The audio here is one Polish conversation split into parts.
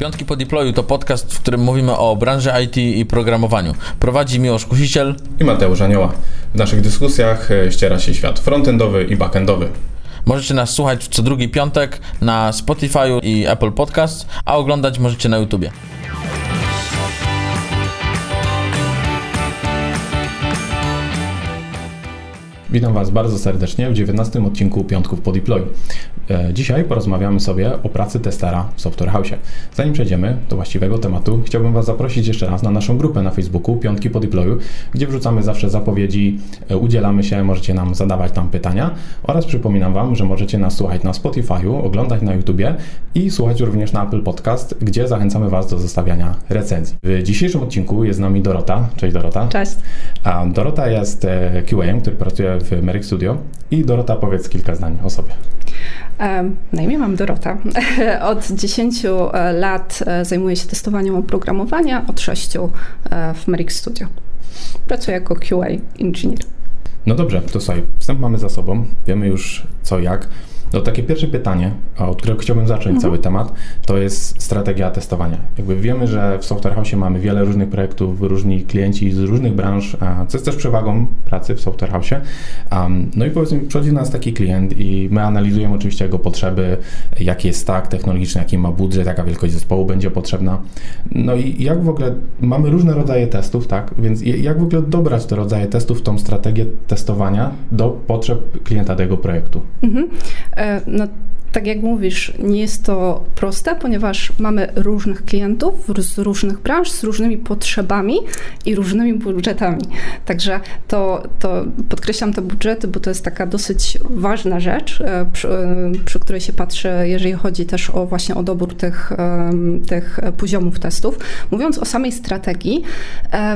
Piątki po deployu to podcast, w którym mówimy o branży IT i programowaniu. Prowadzi Miłosz Kusiciel i Mateusz Anioła. W naszych dyskusjach e, ściera się świat frontendowy i backendowy. Możecie nas słuchać co drugi piątek na Spotify i Apple Podcast, a oglądać możecie na YouTubie. Witam Was bardzo serdecznie w 19 odcinku Piątków po Deploy. E, dzisiaj porozmawiamy sobie o pracy testera w Software House. Zanim przejdziemy do właściwego tematu, chciałbym Was zaprosić jeszcze raz na naszą grupę na Facebooku Piątki po Deployu, gdzie wrzucamy zawsze zapowiedzi, e, udzielamy się, możecie nam zadawać tam pytania oraz przypominam Wam, że możecie nas słuchać na Spotify'u, oglądać na YouTubie i słuchać również na Apple Podcast, gdzie zachęcamy Was do zostawiania recenzji. W dzisiejszym odcinku jest z nami Dorota. Cześć Dorota. Cześć. A Dorota jest e, QA, który pracuje w Merrick Studio. I Dorota, powiedz kilka zdań o sobie. Na imię mam Dorota. Od 10 e, lat e, zajmuję się testowaniem oprogramowania, od 6 w Merrick Studio. Pracuję jako QA engineer. No dobrze, to słuchaj, wstęp mamy za sobą, wiemy już co jak. No takie pierwsze pytanie, od którego chciałbym zacząć mhm. cały temat, to jest strategia testowania. Jakby wiemy, że w Software House mamy wiele różnych projektów, różni klienci z różnych branż, co jest też przewagą pracy w Software House. No i powiedzmy, przychodzi do nas taki klient i my analizujemy oczywiście jego potrzeby, jaki jest stack technologiczny, jaki ma budżet, jaka wielkość zespołu będzie potrzebna. No i jak w ogóle, mamy różne rodzaje testów, tak? Więc jak w ogóle dobrać te rodzaje testów, tą strategię testowania do potrzeb klienta tego projektu? Mhm. E, no, tak jak mówisz, nie jest to proste, ponieważ mamy różnych klientów z różnych branż, z różnymi potrzebami i różnymi budżetami. Także to, to podkreślam te budżety, bo to jest taka dosyć ważna rzecz, e, przy, e, przy której się patrzy, jeżeli chodzi też o właśnie o dobór tych, tych poziomów testów. Mówiąc o samej strategii,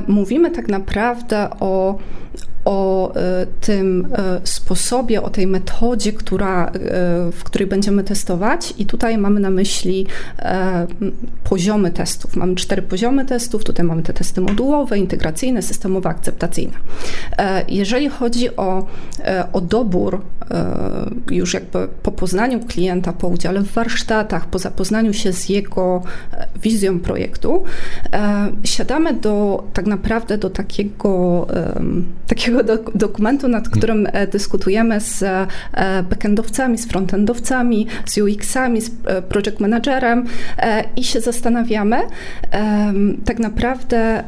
mówimy tak naprawdę o, o e, tym e, sposobie, o tej metodzie, która, e, w której będziemy testować. I tutaj mamy na myśli poziomy testów. Mamy cztery poziomy testów. Tutaj mamy te testy modułowe, integracyjne, systemowe, akceptacyjne. Jeżeli chodzi o, o dobór, już jakby po poznaniu klienta, po udziale w warsztatach, po zapoznaniu się z jego wizją projektu, siadamy do tak naprawdę do takiego, takiego dokumentu, nad którym e, dyskutujemy z e, backendowcami, z frontendowcami, z UX-ami, z e, project managerem i się zastanawiamy tak naprawdę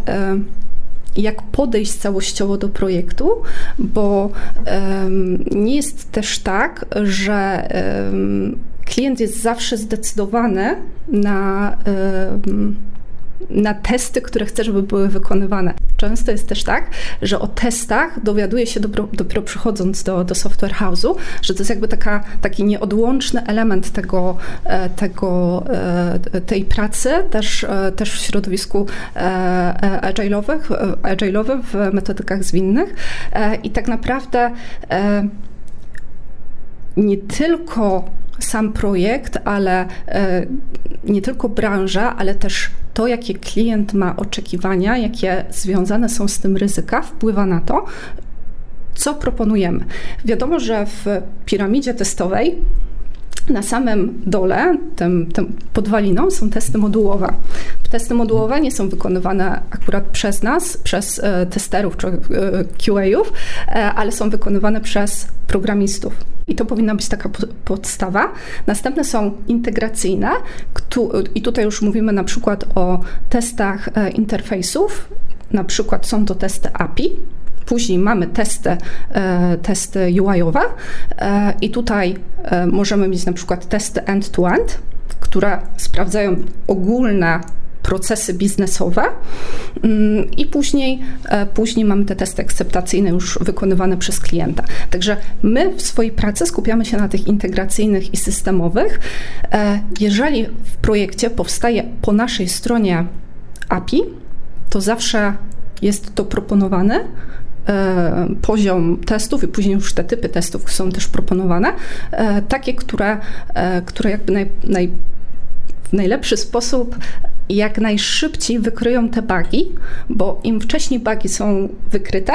jak podejść całościowo do projektu, bo um, nie jest też tak, że um, klient jest zawsze zdecydowany na um, na testy, które chcę, żeby były wykonywane. Często jest też tak, że o testach dowiaduje się dopiero, dopiero przychodząc do, do software house'u, że to jest jakby taka, taki nieodłączny element tego, e, tego, e, tej pracy, też, e, też w środowisku agile'owych, w metodykach zwinnych. I tak naprawdę nie tylko sam projekt, ale nie tylko branża, ale też to, jakie klient ma oczekiwania, jakie związane są z tym ryzyka, wpływa na to, co proponujemy. Wiadomo, że w piramidzie testowej na samym dole, tym, tym podwaliną, są testy modułowe. Testy modułowe nie są wykonywane akurat przez nas, przez e, testerów czy e, QA-ów, e, ale są wykonywane przez programistów. I to powinna być taka podstawa. Następne są integracyjne, i tutaj już mówimy na przykład o testach interfejsów, na przykład są to testy API, Później mamy testy, e, testy UI-owe e, i tutaj e, możemy mieć na przykład testy end-to-end, które sprawdzają ogólne procesy biznesowe mm, i później, później mamy te testy akceptacyjne już wykonywane przez klienta. Także my w swojej pracy skupiamy się na tych integracyjnych i systemowych. Jeżeli w projekcie powstaje po naszej stronie API, to zawsze jest to proponowane poziom testów i później już te typy testów są też proponowane, e, takie, które, e, które jakby naj, naj, w najlepszy sposób jak najszybciej wykryją te bugi, bo im wcześniej bugi są wykryte,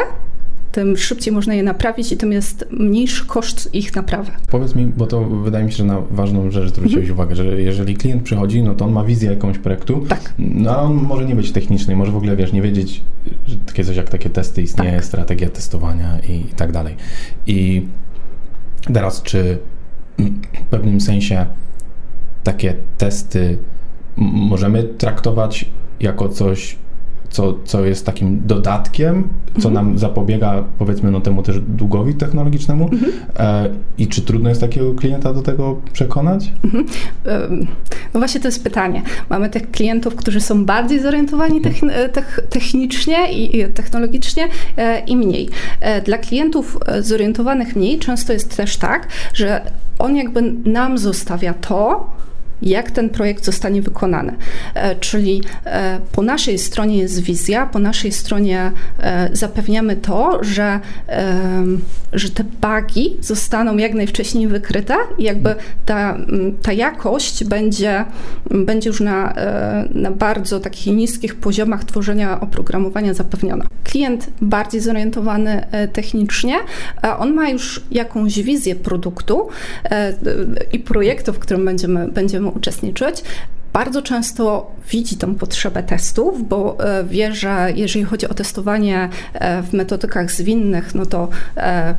tym szybciej można je naprawić i tym jest mniejszy koszt ich naprawy. Powiedz mi, bo to wydaje mi się, że na ważną rzecz zwróciłeś mhm. uwagę, że jeżeli klient przychodzi, no to on ma wizję jakąś projektu, tak. no on może nie być techniczny, może w ogóle, wiesz, nie wiedzieć, że takie coś jak takie testy istnieje, tak. strategia testowania i, i tak dalej. I teraz, czy w pewnym sensie takie testy możemy traktować jako coś co, co jest takim dodatkiem, co mhm. nam zapobiega, powiedzmy, no, temu też długowi technologicznemu. Mhm. E, I czy trudno jest takiego klienta do tego przekonać? Mhm. No właśnie to jest pytanie. Mamy tych klientów, którzy są bardziej zorientowani mhm. technicznie i technologicznie e, i mniej. E, dla klientów e, zorientowanych mniej często jest też tak, że on jakby nam zostawia to, jak ten projekt zostanie wykonany. E, czyli e, po naszej stronie jest wizja, po naszej stronie e, zapewniamy to, że, że te bugi zostaną jak najwcześniej wykryte i jakby ta, ta jakość będzie, będzie już na, na bardzo takich niskich poziomach tworzenia oprogramowania zapewniona. Klient bardziej zorientowany technicznie, on ma już jakąś wizję produktu i projektu, w którym będziemy, będziemy uczestniczyć, bardzo często widzi tą potrzebę testów, bo e, wie, że jeżeli chodzi o testowanie e, w metodykach zwinnych, no to e,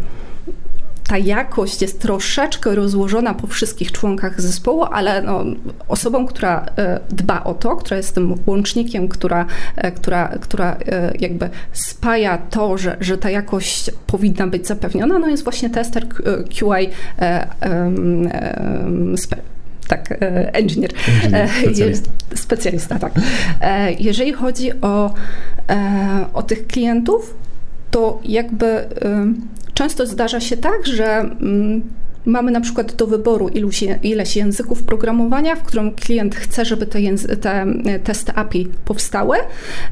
ta jakość jest troszeczkę rozłożona po wszystkich członkach zespołu, ale no, osobą, która dba o to, która jest tym łącznikiem, która, która, która jakby spaja to, że, że ta jakość powinna być zapewniona, no jest właśnie tester QA tak, e, engineer. engineer specjalista. specjalista, tak. E, jeżeli chodzi o, e, o tych klientów, to jakby często zdarza się tak, że mm, Mamy na przykład do wyboru iluś, ileś języków programowania, w którym klient chce, żeby te, te e, testy API powstały.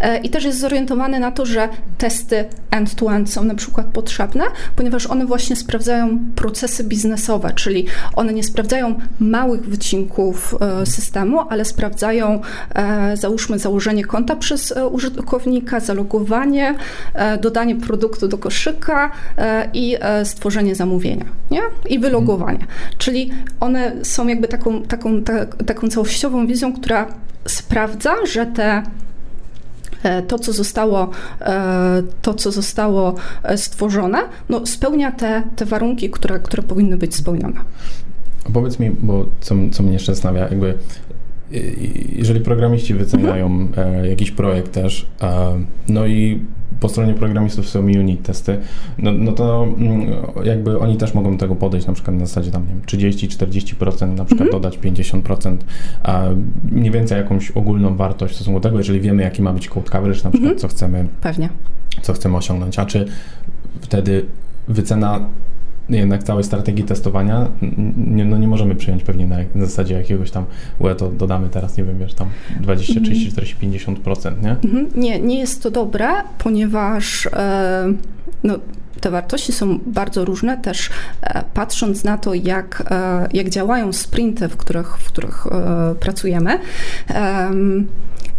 E, i też jest zorientowany na to, że testy end-to-end są na przykład potrzebne, ponieważ one właśnie sprawdzają procesy biznesowe, czyli one nie sprawdzają małych wycinków e, systemu, ale sprawdzają załóżmy założenie konta przez użytkownika, zalogowanie, dodanie produktu do koszyka i stworzenie zamówienia nie? i wylogowanie. Czyli one są jakby taką, taką, ta, taką całościową wizją, która sprawdza, że te e, to, co zostało, e, to, co zostało e, stworzone, no, spełnia te, te warunki, które, które powinny być spełnione. Powiedz mi, bo co, co mnie jeszcze zastanawia, jakby jeżeli programiści wyceniają mhm. jakiś projekt też, no i po stronie programistów są unit testy, no, no to mm, jakby oni też mogą do tego podejść na przykład na zasadzie tam, nie wiem, 30-40%, na przykład mhm. dodać 50%, a mniej więcej jakąś ogólną wartość w stosunku do tego, jeżeli wiemy, jaki ma być code coverage, na przykład, mhm. co chcemy, Pewnie. co chcemy osiągnąć, a czy wtedy wycena jednak całej strategii testowania nie, no nie możemy przyjąć pewnie na, na zasadzie jakiegoś tam, UE to dodamy teraz, nie wiem, wiesz, tam 20, 30, 40, 50%, nie? Mhm. Nie, nie jest to dobre, ponieważ e, no, te wartości są bardzo różne, też e, patrząc na to, jak, e, jak działają sprinty, w których, w których pracujemy.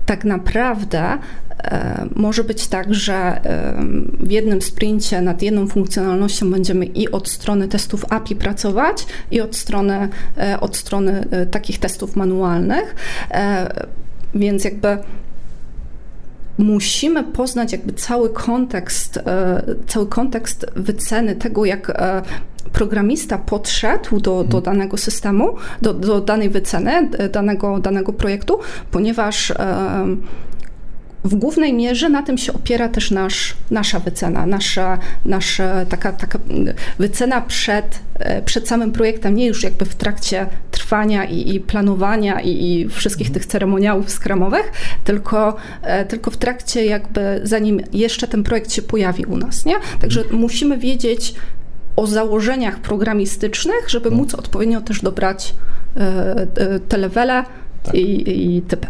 Tak naprawdę E, może być tak, że e, w jednym sprincie nad jedną funkcjonalnością będziemy i od strony testów API pracować, i od strony, e, od strony takich testów manualnych. Więc jakby musimy poznać jakby cały kontekst, cały kontekst wyceny tego, jak programista podszedł do, do mhm. danego systemu, do, do danej wyceny, danego, danego projektu, ponieważ w głównej mierze na tym się opiera też nasz, nasza wycena, nasza, nasza taka, taka wycena przed, e, przed samym projektem, nie już jakby w trakcie trwania i, i planowania i, i, wszystkich mhm. tych ceremoniałów skramowych, tylko, e, tylko w trakcie jakby zanim jeszcze ten projekt się pojawi u nas, nie? Także mhm. musimy wiedzieć o założeniach programistycznych, żeby no. móc odpowiednio też dobrać e, te levele tak. i, i typy.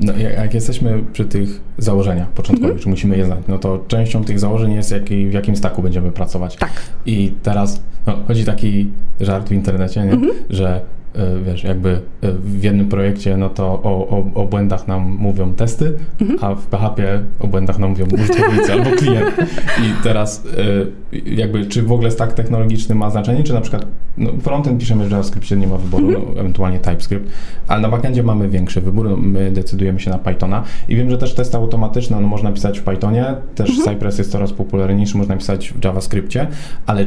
No, jak jesteśmy przy tych założeniach początkowych, mm -hmm. czy musimy je znać, no to częścią tych założeń jest, jaki, w jakim staku będziemy pracować. Tak. I teraz no, chodzi taki żart w internecie, nie? Mm -hmm. że wiesz, jakby y, w jednym projekcie, no to o, o, o błędach nam mówią testy, mhm. a w PHP o błędach nam mówią użytkownicy albo klient. I teraz y, jakby, czy w ogóle stack technologiczny ma znaczenie, czy na przykład no, frontend piszemy w JavaScriptie, nie ma wyboru, mhm. no, ewentualnie TypeScript, ale na backendzie mamy większy wybór, no, my decydujemy się na Pythona i wiem, że też testy automatyczne, no można pisać w Pythonie, też mhm. Cypress jest coraz popularniejszy, można pisać w JavaScriptie, ale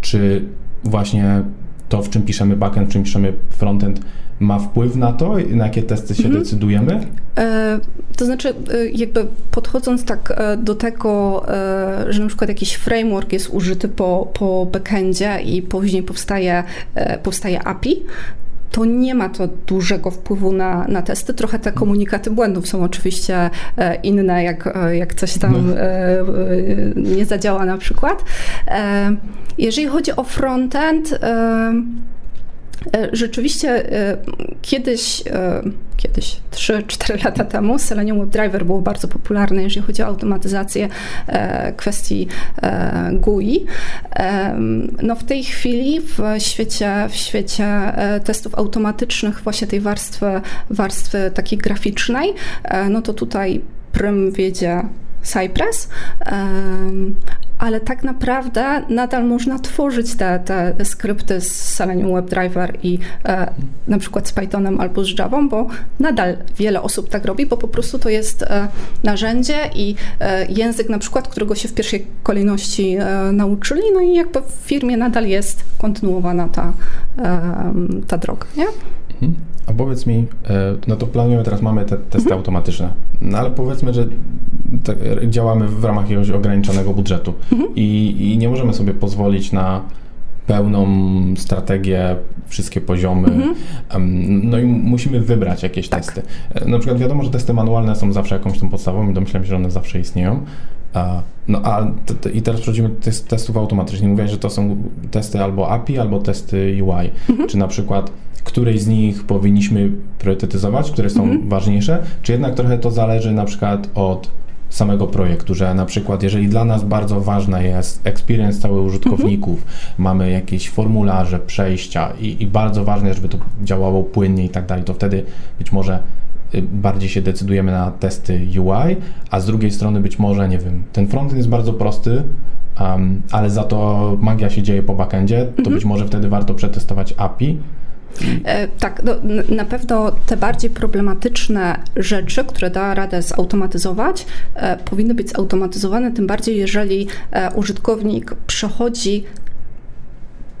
czy właśnie to, w czym piszemy backend, w czym piszemy frontend, ma wpływ na to, na jakie testy się mhm. decydujemy? E, to znaczy, e, jakby podchodząc tak e, do tego, e, że na przykład jakiś framework jest użyty po, po backendzie i później powstaje, powstaje API, to nie ma to dużego wpływu na, na testy. Trochę te komunikaty błędów są oczywiście e, inne, jak, e, jak coś tam no. E, nie zadziała na przykład. Jeżeli chodzi o frontend, rzeczywiście kiedyś, e, kiedyś 3-4 lata temu Selenium WebDriver było bardzo popularne, jeżeli chodzi o automatyzację kwestii GUI. No w tej chwili w świecie, w świecie testów automatycznych właśnie tej warstwy, warstwy takiej graficznej, no to tutaj prym wiedzie Cypress, ale tak naprawdę nadal można tworzyć te, te skrypty z Selenium WebDriver i e, na przykład z Pythonem albo z Java, bo nadal wiele osób tak robi, bo po prostu to jest e, narzędzie i e, język na przykład, którego się w pierwszej kolejności nauczyli, no i jakby w firmie nadal jest kontynuowana ta, ta droga, nie? Mhm. A powiedz mi, e, no to planujemy teraz, mamy te testy mhm. automatyczne, no ale powiedzmy, że działamy w ramach jakiegoś ograniczonego budżetu mhm. i, i, nie możemy sobie pozwolić na pełną strategię, wszystkie poziomy, mhm. no i musimy wybrać jakieś tak. testy. E, na przykład wiadomo, że testy manualne są zawsze jakąś tą podstawą i domyślam się, że one zawsze istnieją, no a i teraz przechodzimy do testów automatycznych. Mówię, że to są testy albo API, albo testy UI. Mhm. Czy na przykład której z nich powinniśmy priorytetyzować, które są mhm. ważniejsze, czy jednak trochę to zależy na przykład od samego projektu, że na przykład jeżeli dla nas bardzo ważna jest experience całych użytkowników, mhm. mamy jakieś formularze, przejścia i, i bardzo ważne żeby to działało płynnie i tak dalej, to wtedy być może bardziej się decydujemy na testy UI, a z drugiej strony być może, nie wiem, ten frontend jest bardzo prosty, um, ale za to magia się dzieje po backendzie, to mhm. być może wtedy warto przetestować API, E, tak, no, na pewno te bardziej problematyczne rzeczy, które da radę zautomatyzować, e, powinny być zautomatyzowane, tym bardziej jeżeli e, użytkownik przechodzi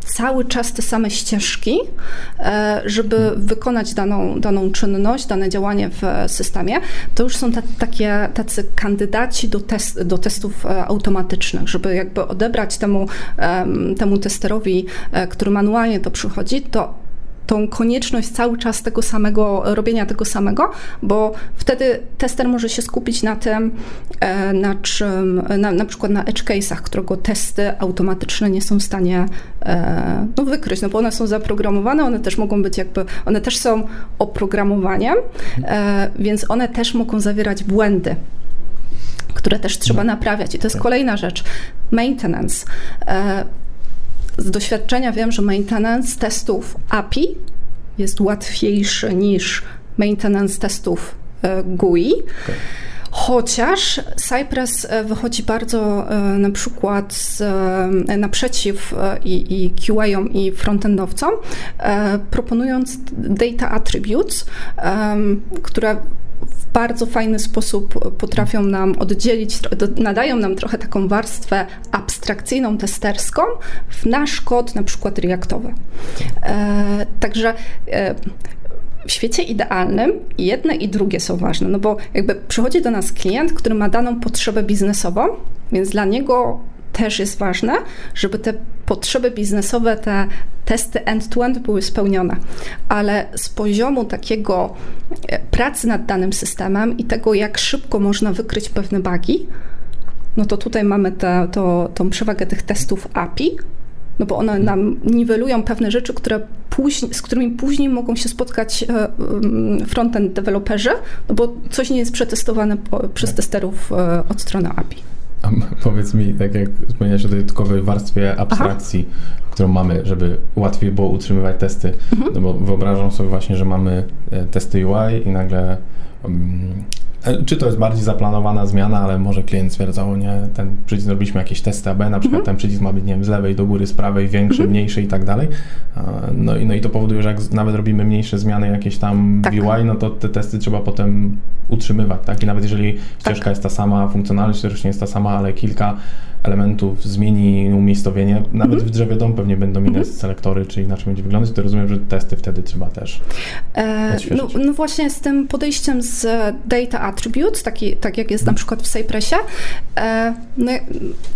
cały czas te same ścieżki, żeby wykonać daną, daną czynność, dane działanie w systemie, to już są ta, takie, tacy kandydaci do, do testów automatycznych, żeby jakby odebrać temu, temu testerowi, który manualnie to przychodzi, to tą konieczność cały czas tego samego, robienia tego samego, bo wtedy tester może się skupić na tym, e, na czym, na, na przykład na edge case'ach, którego testy automatyczne nie są w stanie e, no, wykryć, no bo one są zaprogramowane, one też mogą być jakby, one też są oprogramowaniem, e, więc one też mogą zawierać błędy które też trzeba no. naprawiać. I to jest tak. kolejna rzecz. Maintenance z doświadczenia wiem, że maintenance testów API jest łatwiejszy niż maintenance testów e, GUI. Okay. Chociaż Cypress e, wychodzi bardzo e, na przykład z, naprzeciw i, i QA-om i frontendowcom, proponując data attributes, które w bardzo fajny sposób potrafią nam oddzielić, nadają nam trochę taką warstwę abstrakcyjną, testerską w nasz kod, na przykład reaktowy. E, także e, w świecie idealnym jedne i drugie są ważne, no bo jakby przychodzi do nas klient, który ma daną potrzebę biznesową, więc dla niego też jest ważne, żeby te potrzeby biznesowe, te testy end-to-end były spełnione. Ale z poziomu takiego e, pracy nad danym systemem i tego, jak szybko można wykryć pewne bugi, no to tutaj mamy te, to, tą przewagę tych testów API, no bo one nam niwelują pewne rzeczy, które później, z którymi później mogą się spotkać e, frontend deweloperzy, no bo coś nie jest przetestowane przez tak. testerów e, od strony API. A powiedz mi, tak jak wspomniałeś o tej dodatkowej warstwie abstrakcji, Aha. którą mamy, żeby łatwiej było utrzymywać testy. No bo wyobrażam sobie właśnie, że mamy e, testy UI i nagle mm, czy to jest bardziej zaplanowana zmiana, ale może klient stwierdzał, nie, ten przycisk zrobiliśmy jakieś testy AB, na przykład ten przycisk ma być, nie wiem, z lewej do góry, z prawej, większy, mniejszy i tak dalej. A, No i, no i to powoduje, że jak nawet robimy mniejsze zmiany jakieś tam Tak. UI, no to te testy trzeba potem utrzymywać, tak? I nawet jeżeli ścieżka jest ta sama, funkcjonalność też nie jest ta sama, ale kilka elementów zmieni umiejscowienie, nawet w drzewie dom pewnie będą inne selektory, czy inaczej będzie wyglądać, to rozumiem, że testy wtedy trzeba też. E, no, no właśnie z tym podejściem z data attributes, taki, tak jak jest na przykład w Cypressie, e, no,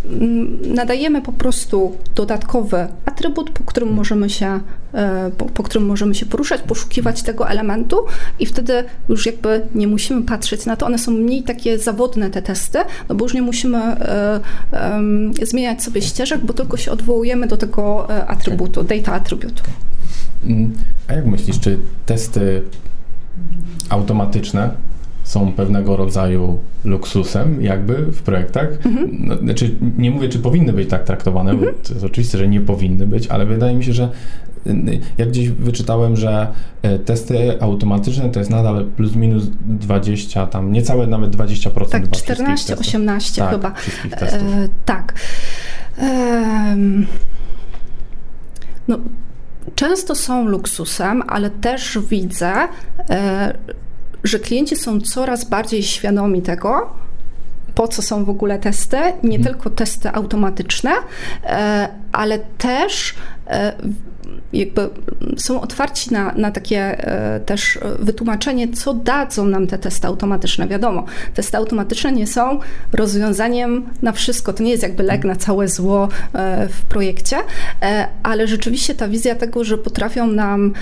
mm, nadajemy po prostu dodatkowy atrybut, po którym możemy się, e, po, po którym możemy się poruszać, poszukiwać tego elementu i wtedy już jakby nie musimy patrzeć na to, one są mniej takie zawodne te testy, no bo już nie musimy e, em, zmieniać sobie ścieżek, bo tylko się odwołujemy do tego e, atrybutu, data attribute. Mm, A jak myślisz, czy testy automatyczne są pewnego rodzaju luksusem jakby w projektach? No, znaczy, nie mówię, czy powinny być tak traktowane, bo to jest oczywiste, że nie powinny być, ale wydaje mi się, że ja gdzieś wyczytałem, że e, testy automatyczne to jest nadal plus minus 20, tam niecałe nawet 20% Tak, chyba wszystkich 14, testów. 18 tak, chyba. E, tak. No, często są luksusem, ale też widzę, e, że klienci są coraz bardziej świadomi tego, po co są w ogóle testy, nie Mhm. tylko testy automatyczne, ale też jakby są otwarci na, na takie e, też e, wytłumaczenie, co dadzą nam te testy automatyczne. Wiadomo, testy automatyczne nie są rozwiązaniem na wszystko. To nie jest jakby lek na całe zło e, w projekcie, ale rzeczywiście ta wizja tego, że potrafią nam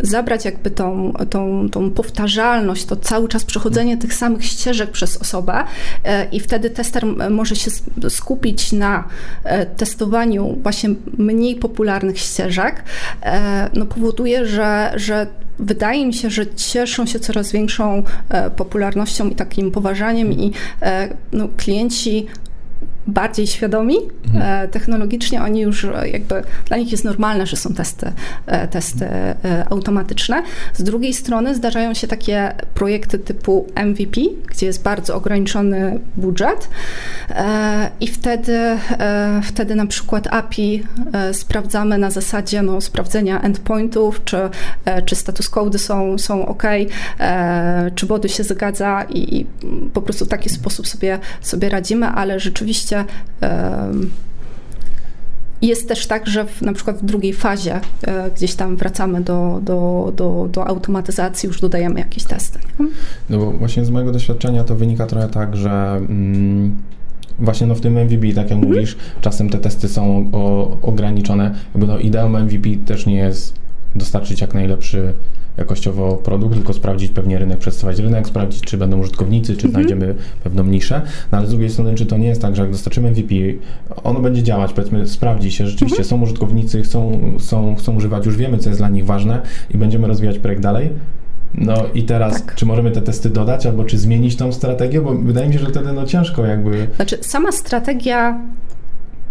zabrać jakby tą, tą, tą powtarzalność, to cały czas przechodzenie tych samych ścieżek przez osobę e, i wtedy tester może się skupić na e, testowaniu właśnie mniej popularnych ścieżek, e, no powoduje, że, że wydaje mi się, że cieszą się coraz większą popularnością i takim poważaniem i no, klienci bardziej świadomi e, technologicznie, oni już e, jakby, dla nich jest normalne, że są testy, e, testy automatyczne. Z drugiej strony zdarzają się takie projekty typu MVP, gdzie jest bardzo ograniczony budżet i wtedy, wtedy na przykład API sprawdzamy na zasadzie no, sprawdzenia endpointów, czy, czy status code są, są ok, czy body się zgadza i, i po prostu w taki sposób sobie, sobie radzimy, ale rzeczywiście em, jest też tak, że w, na przykład w drugiej fazie e, gdzieś tam wracamy do, do, do, do automatyzacji, już dodajemy jakieś testy. nie? No bo właśnie z mojego doświadczenia to wynika trochę tak, że mm, właśnie no w tym MVP, tak jak mówisz, czasem te testy są o, ograniczone. Jakby no ideą MVP też nie jest dostarczyć jak najlepszy jakościowo produkt, tylko sprawdzić pewnie rynek, przedstawiać rynek, sprawdzić, czy będą użytkownicy, czy znajdziemy pewną niszę. No ale z drugiej strony, czy to nie jest tak, że jak dostarczymy MVP, ono będzie działać, powiedzmy, sprawdzi się, rzeczywiście są użytkownicy, chcą, są, chcą używać, już wiemy, co jest dla nich ważne i będziemy rozwijać projekt dalej. No i teraz, Tak. czy możemy te testy dodać, albo czy zmienić tą strategię? Bo wydaje mi się, że wtedy no ciężko jakby... Znaczy, sama strategia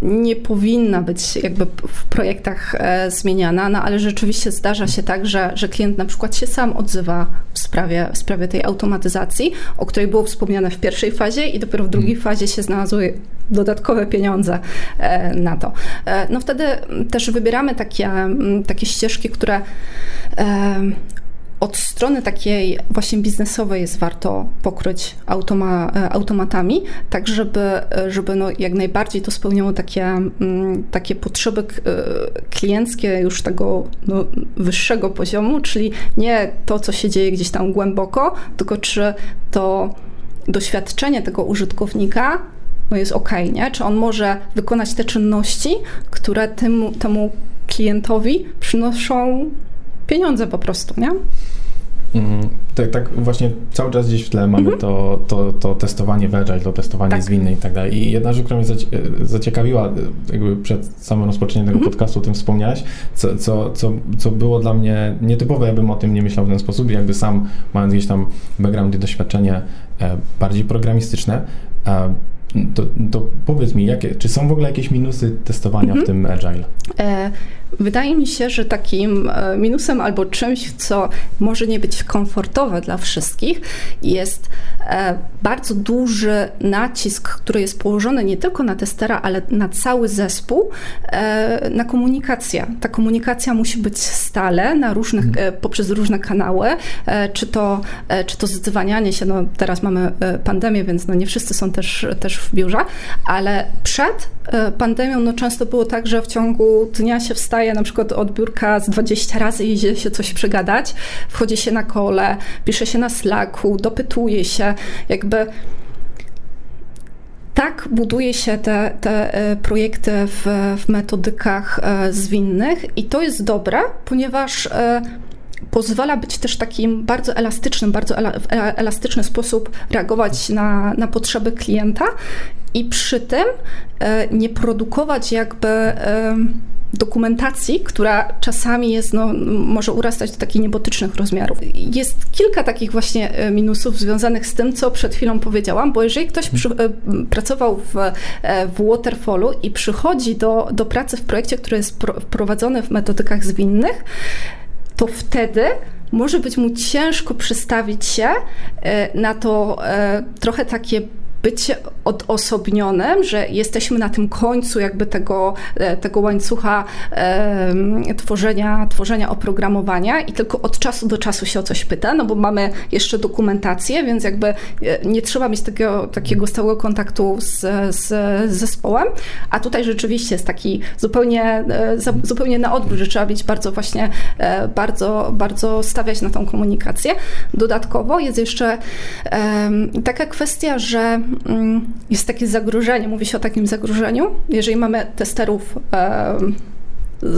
nie powinna być jakby w projektach e, zmieniana, no ale rzeczywiście zdarza się tak, że, że klient na przykład się sam odzywa w sprawie, w sprawie tej automatyzacji, o której było wspomniane w pierwszej fazie i dopiero w drugiej fazie się znalazły dodatkowe pieniądze e, na to. E, No wtedy też wybieramy takie, takie ścieżki, które od strony takiej właśnie biznesowej jest warto pokryć automa, e, automatami, tak żeby, e, żeby no jak najbardziej to spełniało takie, mm, takie potrzeby e, klienckie już tego no, wyższego poziomu, czyli nie to, co się dzieje gdzieś tam głęboko, tylko czy to doświadczenie tego użytkownika no jest ok, nie? Czy on może wykonać te czynności, które temu, temu klientowi przynoszą pieniądze po prostu, nie? Mm, Tak, tak właśnie cały czas gdzieś w tle mamy to, to, to testowanie w Agile, to testowanie Tak. zwinne i tak dalej. I jedna rzecz, która mnie e, zaciekawiła, e, jakby przed samym rozpoczęciem tego podcastu o tym wspomniałeś, co, co, co, co było dla mnie nietypowe, ja bym o tym nie myślał w ten sposób, jakby sam mając gdzieś tam background i doświadczenie e, bardziej programistyczne, To, to powiedz mi, jakie, czy są w ogóle jakieś minusy testowania w tym Agile? E, Wydaje mi się, że takim e, minusem albo czymś, co może nie być komfortowe dla wszystkich, jest e, bardzo duży nacisk, który jest położony nie tylko na testera, ale na cały zespół, e, na komunikację. Ta komunikacja musi być stale na różnych, mhm. poprzez różne kanały, czy to, czy to zdzwanianie się, no teraz mamy pandemię, więc no nie wszyscy są też, też w biurze, ale przed pandemią no często było tak, że w ciągu dnia się wstaje na przykład od biurka z 20 razy idzie się coś przegadać, wchodzi się na kole, pisze się na Slacku, dopytuje się, jakby tak buduje się te, te e, projekty w, w metodykach e, zwinnych i to jest dobre, ponieważ e, pozwala być też takim bardzo elastycznym, bardzo elastyczny sposób reagować na, na potrzeby klienta i przy tym nie produkować jakby dokumentacji, która czasami jest, no, może urastać do takich niebotycznych rozmiarów. Jest kilka takich właśnie e, minusów związanych z tym, co przed chwilą powiedziałam, bo jeżeli ktoś przy, e, pracował w, e, w Waterfallu i przychodzi do, do pracy w projekcie, który jest wprowadzony w metodykach zwinnych, to wtedy może być mu ciężko przestawić się na to trochę takie bycie odosobnionym, że jesteśmy na tym końcu jakby tego, e, tego łańcucha e, tworzenia, tworzenia oprogramowania i tylko od czasu do czasu się o coś pyta, no bo mamy jeszcze dokumentację, więc jakby e, nie trzeba mieć takiego, takiego stałego kontaktu z, z, zespołem, a tutaj rzeczywiście jest taki zupełnie, e, zupełnie na odwrót, że trzeba być bardzo właśnie, bardzo, bardzo stawiać na tą komunikację. Dodatkowo jest jeszcze taka kwestia, że jest takie zagrożenie, mówi się o takim zagrożeniu. Jeżeli mamy testerów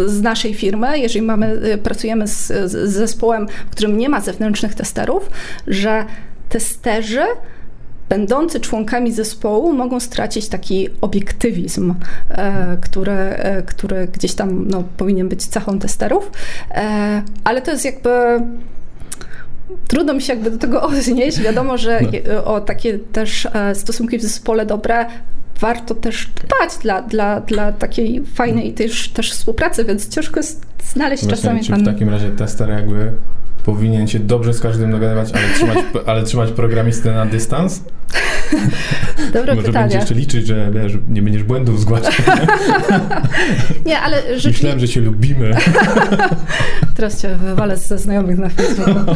z naszej firmy, jeżeli mamy, y, pracujemy z, z zespołem, w którym nie ma zewnętrznych testerów, że testerzy będący członkami zespołu mogą stracić taki obiektywizm, e, który, e, który gdzieś tam no, powinien być cechą testerów, e, ale to jest jakby trudno mi się jakby do tego odnieść. Wiadomo, że no. o takie też e, stosunki w zespole dobre warto też dbać dla, dla, dla takiej fajnej też, też współpracy, więc ciężko jest znaleźć Właśnie, czasami czy w takim razie tester jakby powinien się dobrze z każdym dogadywać, ale trzymać, ale trzymać programistę na dystans? Dobre Może pytanie. będzie jeszcze liczyć, że wiesz, nie będziesz błędów zgłaszać. nie, ale rzeczywiście... Myślałem, że się lubimy. Teraz cię wywalę ze znajomych na Facebooku.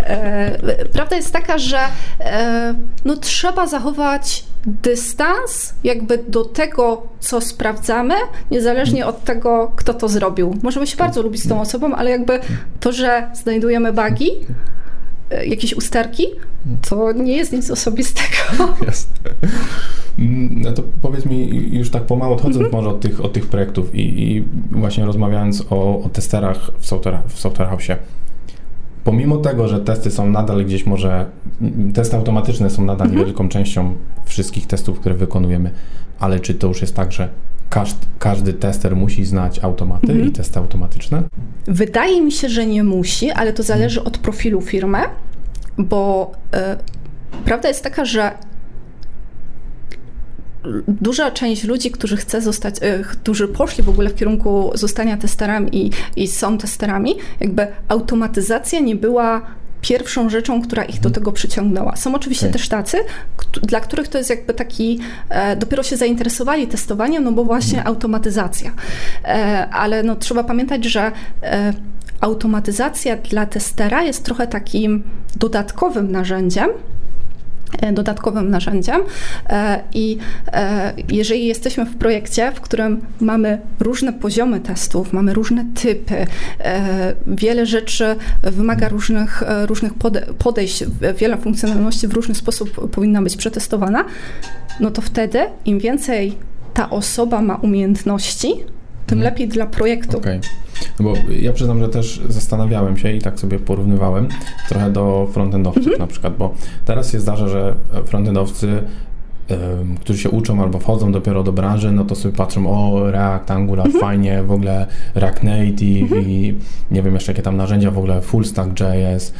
E, prawda jest taka, że e, no, trzeba zachować dystans jakby do tego, co sprawdzamy, niezależnie od tego, kto to zrobił. Możemy się bardzo lubić z tą osobą, ale jakby to, że znajdujemy bugi, e, jakieś usterki, to nie jest nic osobistego. Jasne. Mm, no to powiedz mi, już tak pomału odchodząc mm -hmm. może od tych, od tych projektów i, i właśnie rozmawiając o, o testerach w Software, w software House, pomimo tego, że testy są nadal gdzieś może, testy automatyczne są nadal mhm. niewielką częścią wszystkich testów, które wykonujemy, ale czy to już jest tak, że każdy, każdy tester musi znać automaty mhm. i testy automatyczne? Wydaje mi się, że nie musi, ale to zależy od profilu firmy, bo y, prawda jest taka, że duża część ludzi, którzy chce zostać, e, którzy poszli w ogóle w kierunku zostania testerami i, i są testerami, jakby automatyzacja nie była pierwszą rzeczą, która ich do mhm. tego przyciągnęła. Są oczywiście okay. też tacy, dla których to jest jakby taki, e, dopiero się zainteresowali testowaniem, no bo właśnie mhm. automatyzacja. E, ale no trzeba pamiętać, że e, automatyzacja dla testera jest trochę takim dodatkowym narzędziem, dodatkowym narzędziem. E, I e, jeżeli jesteśmy w projekcie, w którym mamy różne poziomy testów, mamy różne typy, wiele rzeczy wymaga różnych, różnych podejść, wiele funkcjonalności w różny sposób powinna być przetestowana, no to wtedy im więcej ta osoba ma umiejętności, tym mhm. lepiej dla projektu. Okay. No bo ja przyznam, że też zastanawiałem się i tak sobie porównywałem trochę do frontendowców mhm. na przykład, bo teraz się zdarza, że frontendowcy którzy się uczą albo wchodzą dopiero do branży, no to sobie patrzą, o React, Angular, mhm. fajnie, w ogóle React Native mhm. i nie wiem jeszcze jakie tam narzędzia, w ogóle Full Stack JS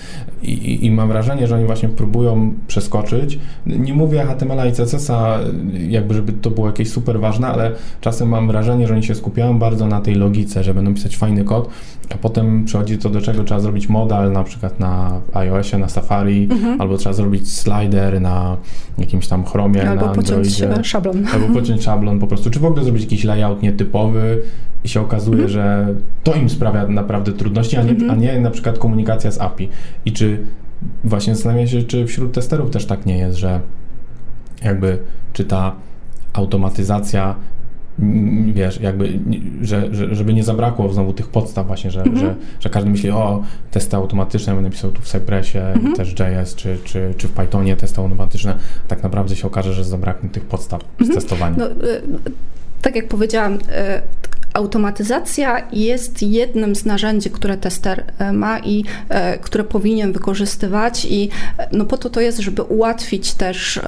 I, i, i mam wrażenie, że oni właśnie próbują przeskoczyć. Nie mówię HTML-a i CSS-a, jakby żeby to było jakieś super ważne, ale czasem mam wrażenie, że oni się skupiają bardzo na tej logice, że będą pisać fajny kod, a potem przychodzi to do czego trzeba zrobić modal, na przykład na iOSie, na Safari, mhm. albo trzeba zrobić slider na jakimś tam Chromie, albo na pociąć Androidzie. szablon. Albo pociąć szablon po prostu, czy w ogóle zrobić jakiś layout nietypowy i się okazuje, mhm. że to im sprawia naprawdę trudności, a nie, mhm. a nie na przykład komunikacja z API. I czy właśnie zastanawiam się, czy wśród testerów też tak nie jest, że jakby czy ta automatyzacja wiesz, jakby, że, że, żeby nie zabrakło znowu tych podstaw właśnie, że, mm -hmm. że, że każdy myśli, o, testy automatyczne, będę pisał tu w Cypressie, mm -hmm. też JS, czy, czy, czy w Pythonie testy automatyczne, tak naprawdę się okaże, że zabraknie tych podstaw mm -hmm. z testowania. No, y, tak jak powiedziałam, y, automatyzacja jest jednym z narzędzi, które tester e, ma i e, które powinien wykorzystywać i e, no po to to jest, żeby ułatwić też,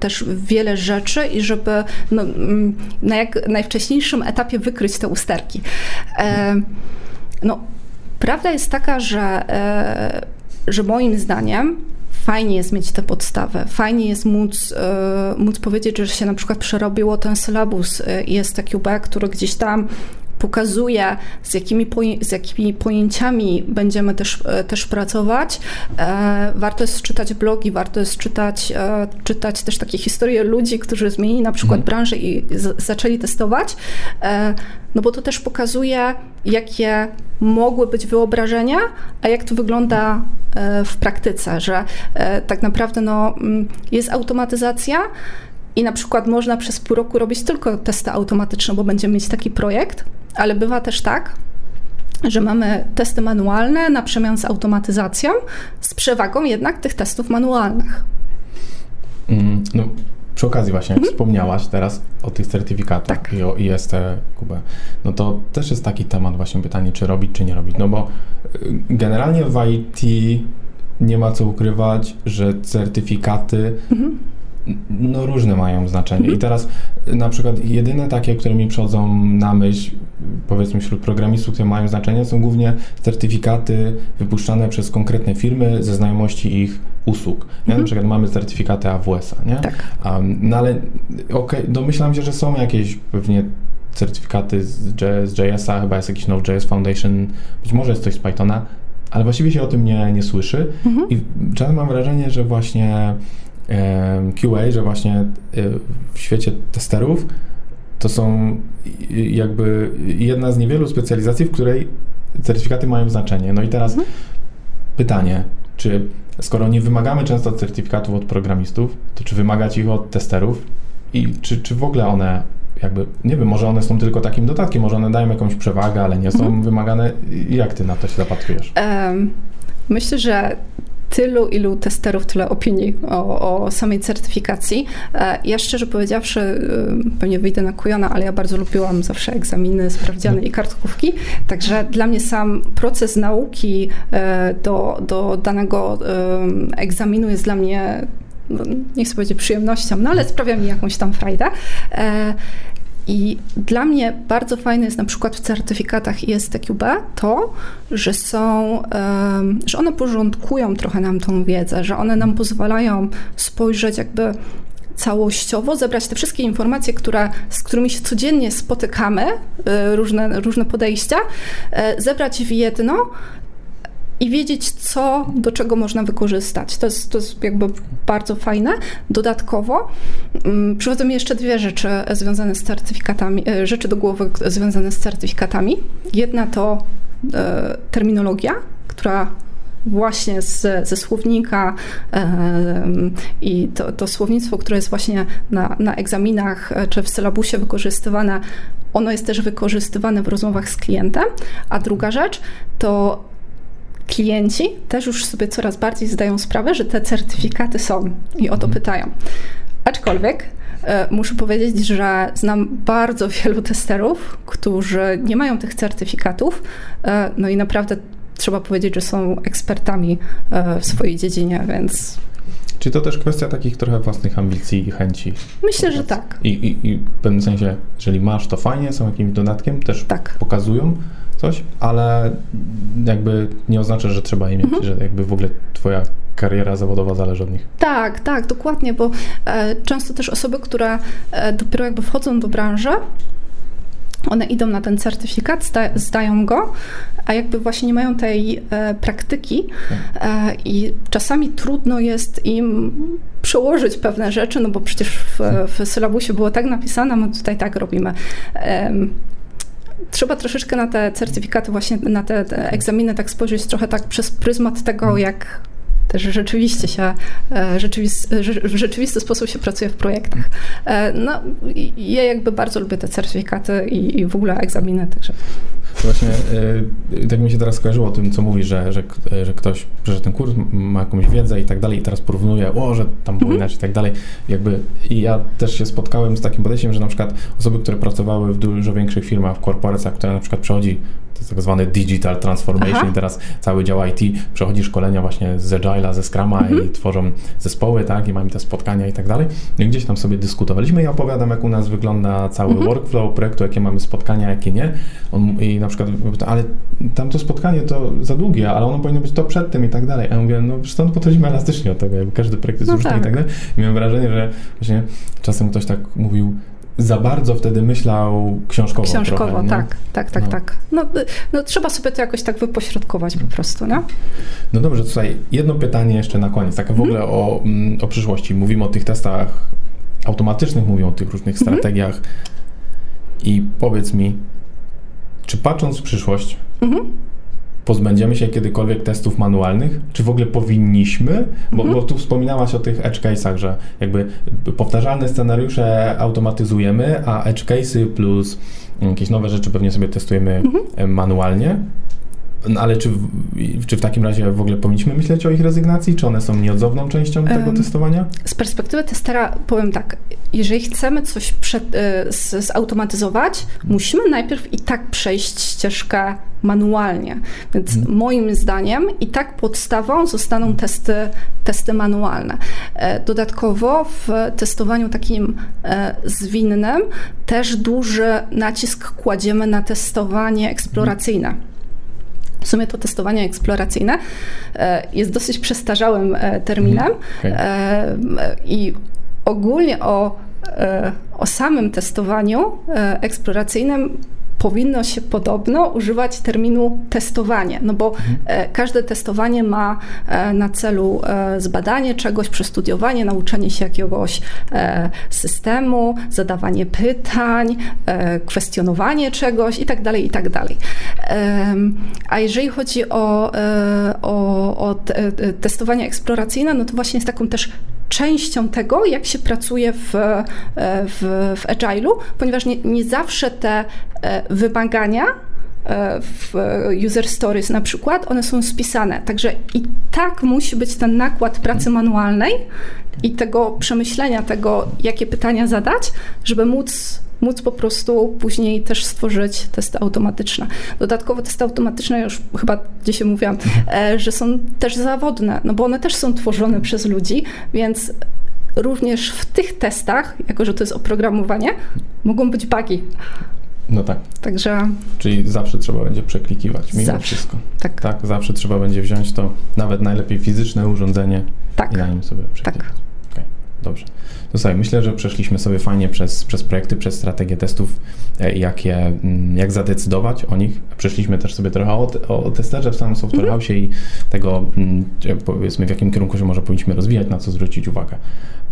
też wiele rzeczy i żeby no, mm, na jak najwcześniejszym etapie wykryć te usterki. No, prawda jest taka, że, że moim zdaniem fajnie jest mieć tę podstawę, fajnie jest móc, móc powiedzieć, że się na przykład przerobiło ten sylabus jest QB, który gdzieś tam pokazuje, z jakimi, z jakimi pojęciami będziemy też, e, też pracować. E, warto jest czytać blogi, warto jest czytać, e, czytać też takie historie ludzi, którzy zmienili na przykład mhm. branżę i zaczęli testować, no bo to też pokazuje, jakie mogły być wyobrażenia, a jak to wygląda w praktyce, że tak naprawdę no, mm, jest automatyzacja, i na przykład można przez pół roku robić tylko testy automatyczne, bo będziemy mieć taki projekt, ale bywa też tak, że mamy testy manualne na przemian z automatyzacją, z przewagą jednak tych testów manualnych. Mm, no, przy okazji właśnie, jak mhm. wspomniałaś teraz o tych certyfikatach tak. i o IST-QB, no to też jest taki temat właśnie pytanie, czy robić, czy nie robić. No bo y, generalnie w IT nie ma co ukrywać, że certyfikaty mhm no różne mają znaczenie. I mhm. teraz na przykład jedyne takie, które mi przychodzą na myśl, powiedzmy wśród programistów, które mają znaczenie, są głównie certyfikaty wypuszczane przez konkretne firmy ze znajomości ich usług. Mhm. Na przykład mamy certyfikaty AWS-a, nie? Tak. Um, no ale okej, okay, domyślam się, że są jakieś pewnie certyfikaty z, z JS-a, chyba jest jakiś Node.js Foundation, być może jest coś z Pythona, ale właściwie się o tym nie, nie słyszy mhm. i czasem mam wrażenie, że właśnie QA, że właśnie e, w świecie testerów to są jakby jedna z niewielu specjalizacji, w której certyfikaty mają znaczenie. No i teraz mhm. pytanie, czy skoro nie wymagamy często certyfikatów od programistów, to czy wymagać ich od testerów i czy, czy w ogóle one jakby, nie wiem, może one są tylko takim dodatkiem, może one dają jakąś przewagę, ale nie są mhm. wymagane. Jak ty na to się zapatrujesz? Um, myślę, że tylu, ilu testerów, tyle opinii o, o samej certyfikacji. E, ja szczerze powiedziawszy, e, pewnie wyjdę na kujona, ale ja bardzo lubiłam zawsze egzaminy, sprawdziany i kartkówki, także dla mnie sam proces nauki e, do, do danego egzaminu jest dla mnie no, nie chcę powiedzieć przyjemnością, no ale sprawia mi jakąś tam frajdę. I dla mnie bardzo fajne jest na przykład w certyfikatach ISTQB to, że są, że one porządkują trochę nam tą wiedzę, że one nam pozwalają spojrzeć jakby całościowo, zebrać te wszystkie informacje, które, z którymi się codziennie spotykamy, y, różne, różne podejścia, y, zebrać w jedno i wiedzieć, co do czego można wykorzystać. To jest, to jest jakby bardzo fajne. Dodatkowo um, przychodzą mi jeszcze dwie rzeczy związane z certyfikatami, e, rzeczy do głowy związane z certyfikatami. Jedna to e, terminologia, która właśnie z, ze słownika e, i to, to, słownictwo, które jest właśnie na, na egzaminach czy w sylabusie wykorzystywane, ono jest też wykorzystywane w rozmowach z klientem. A druga rzecz to klienci też już sobie coraz bardziej zdają sprawę, że te certyfikaty są i o to mhm. pytają. Aczkolwiek e, muszę powiedzieć, że znam bardzo wielu testerów, którzy nie mają tych certyfikatów, e, no i naprawdę trzeba powiedzieć, że są ekspertami e, w swojej dziedzinie, więc Czy to też kwestia takich trochę własnych ambicji i chęci? Myślę, że tak. I, i, I w pewnym sensie, jeżeli masz, to fajnie, są jakimś dodatkiem, też Tak. pokazują coś, ale jakby nie oznacza, że trzeba je mieć, Mhm. że jakby w ogóle twoja kariera zawodowa zależy od nich. Tak, tak, dokładnie, bo e, często też osoby, które e, dopiero jakby wchodzą do branży, one idą na ten certyfikat, zda, zdają go, a jakby właśnie nie mają tej e, praktyki e, i czasami trudno jest im przełożyć pewne rzeczy, no bo przecież w, w sylabusie było tak napisane, my tutaj tak robimy. Em, Trzeba troszeczkę na te certyfikaty, właśnie na te, te egzaminy tak spojrzeć trochę tak przez pryzmat tego, jak też rzeczywiście się, e, w rzeczywisty sposób się pracuje w projektach. E, No, i- ja jakby bardzo lubię te certyfikaty i, i w ogóle egzaminy, także Właśnie y, tak mi się teraz skojarzyło o tym, co mówi, że, że, że ktoś przeszedł ten kurs, ma jakąś wiedzę i tak dalej i teraz porównuje, o, że tam było inaczej i tak dalej. Jakby i ja też się spotkałem z takim podejściem, że na przykład osoby, które pracowały w dużo większych firmach, w korporacjach, które na przykład przechodzi to jest tak zwany digital transformation Aha. i teraz cały dział IT przechodzi szkolenia właśnie z Agile'a, ze Scruma i tworzą zespoły, tak, i mamy te spotkania i tak dalej. No i gdzieś tam sobie dyskutowaliśmy i opowiadam, jak u nas wygląda cały workflow projektu, jakie mamy spotkania, jakie nie. On, I na przykład, ale tamto spotkanie to za długie, ale ono powinno być to przed tym i tak dalej. A ja mówię, no stąd podchodzimy elastycznie od tego, jakby każdy projekt jest No różny tak. i tak dalej. I miałem wrażenie, że właśnie czasem ktoś tak mówił, za bardzo wtedy myślał książkowo. książkowo, trochę, tak, tak, tak, No. tak. No, no trzeba sobie to jakoś tak wypośrodkować po prostu, no. No dobrze, tutaj jedno pytanie jeszcze na koniec, takie w Mhm. ogóle o, mm, o przyszłości. Mówimy o tych testach automatycznych, mówimy o tych różnych Mhm. strategiach i powiedz mi, czy patrząc w przyszłość, Mhm. Pozbędziemy się kiedykolwiek testów manualnych? Czy w ogóle powinniśmy? Bo, Mhm. bo tu wspominałaś o tych edge case'ach, że jakby powtarzalne scenariusze automatyzujemy, a edge case'y plus jakieś nowe rzeczy pewnie sobie testujemy Mhm. manualnie. No, ale czy w, czy w takim razie w ogóle powinniśmy myśleć o ich rezygnacji? Czy one są nieodzowną częścią tego Em, testowania? Z perspektywy testera powiem tak, jeżeli chcemy coś przed, y, zautomatyzować, musimy najpierw i tak przejść ścieżkę manualnie. Więc moim zdaniem i tak podstawą zostaną testy, testy manualne. E, Dodatkowo w testowaniu takim e, zwinnym też duży nacisk kładziemy na testowanie eksploracyjne. W sumie to testowanie eksploracyjne e, jest dosyć przestarzałym e, terminem Okej. e, e, i ogólnie o, o samym testowaniu eksploracyjnym powinno się podobno używać terminu testowanie, no bo e, każde testowanie ma e, na celu e, zbadanie czegoś, przestudiowanie, nauczenie się jakiegoś systemu, zadawanie pytań, kwestionowanie czegoś i tak dalej, i tak dalej. A jeżeli chodzi o, o, o te- testowanie eksploracyjne, no to właśnie jest taką też częścią tego, jak się pracuje w, e, w, w Agile'u, ponieważ nie, nie zawsze te e, wymagania e, w user stories na przykład, one są spisane. Także i tak musi być ten nakład pracy manualnej i tego przemyślenia tego, jakie pytania zadać, żeby móc, móc po prostu później też stworzyć testy automatyczne. Dodatkowo testy automatyczne, już chyba dzisiaj mówiłam, e, że są też zawodne, no bo one też są tworzone przez ludzi, więc również w tych testach, jako że to jest oprogramowanie, mogą być bugi. No tak, Także czyli zawsze trzeba będzie przeklikiwać mimo Zawsze. wszystko. tak, Tak, zawsze trzeba będzie wziąć to nawet najlepiej fizyczne urządzenie tak, i na nim sobie przeklikać. tak. Dobrze. To słuchaj, myślę, że przeszliśmy sobie fajnie przez, przez projekty, przez strategię testów, e, jak, je, mm, jak zadecydować o nich. Przeszliśmy też sobie trochę o, o testerze w samym Software House i tego, mm, powiedzmy, w jakim kierunku się może powinniśmy rozwijać, na co zwrócić uwagę.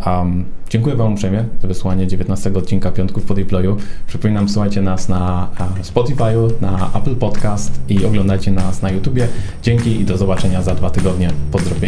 Um, dziękuję Wam uprzejmie za wysłanie 19 odcinka Piątków po Deployu. Przypominam, słuchajcie nas na e, Spotify'u, na Apple Podcast i oglądajcie nas na YouTubie. Dzięki i do zobaczenia za dwa tygodnie. Pozdrowienia.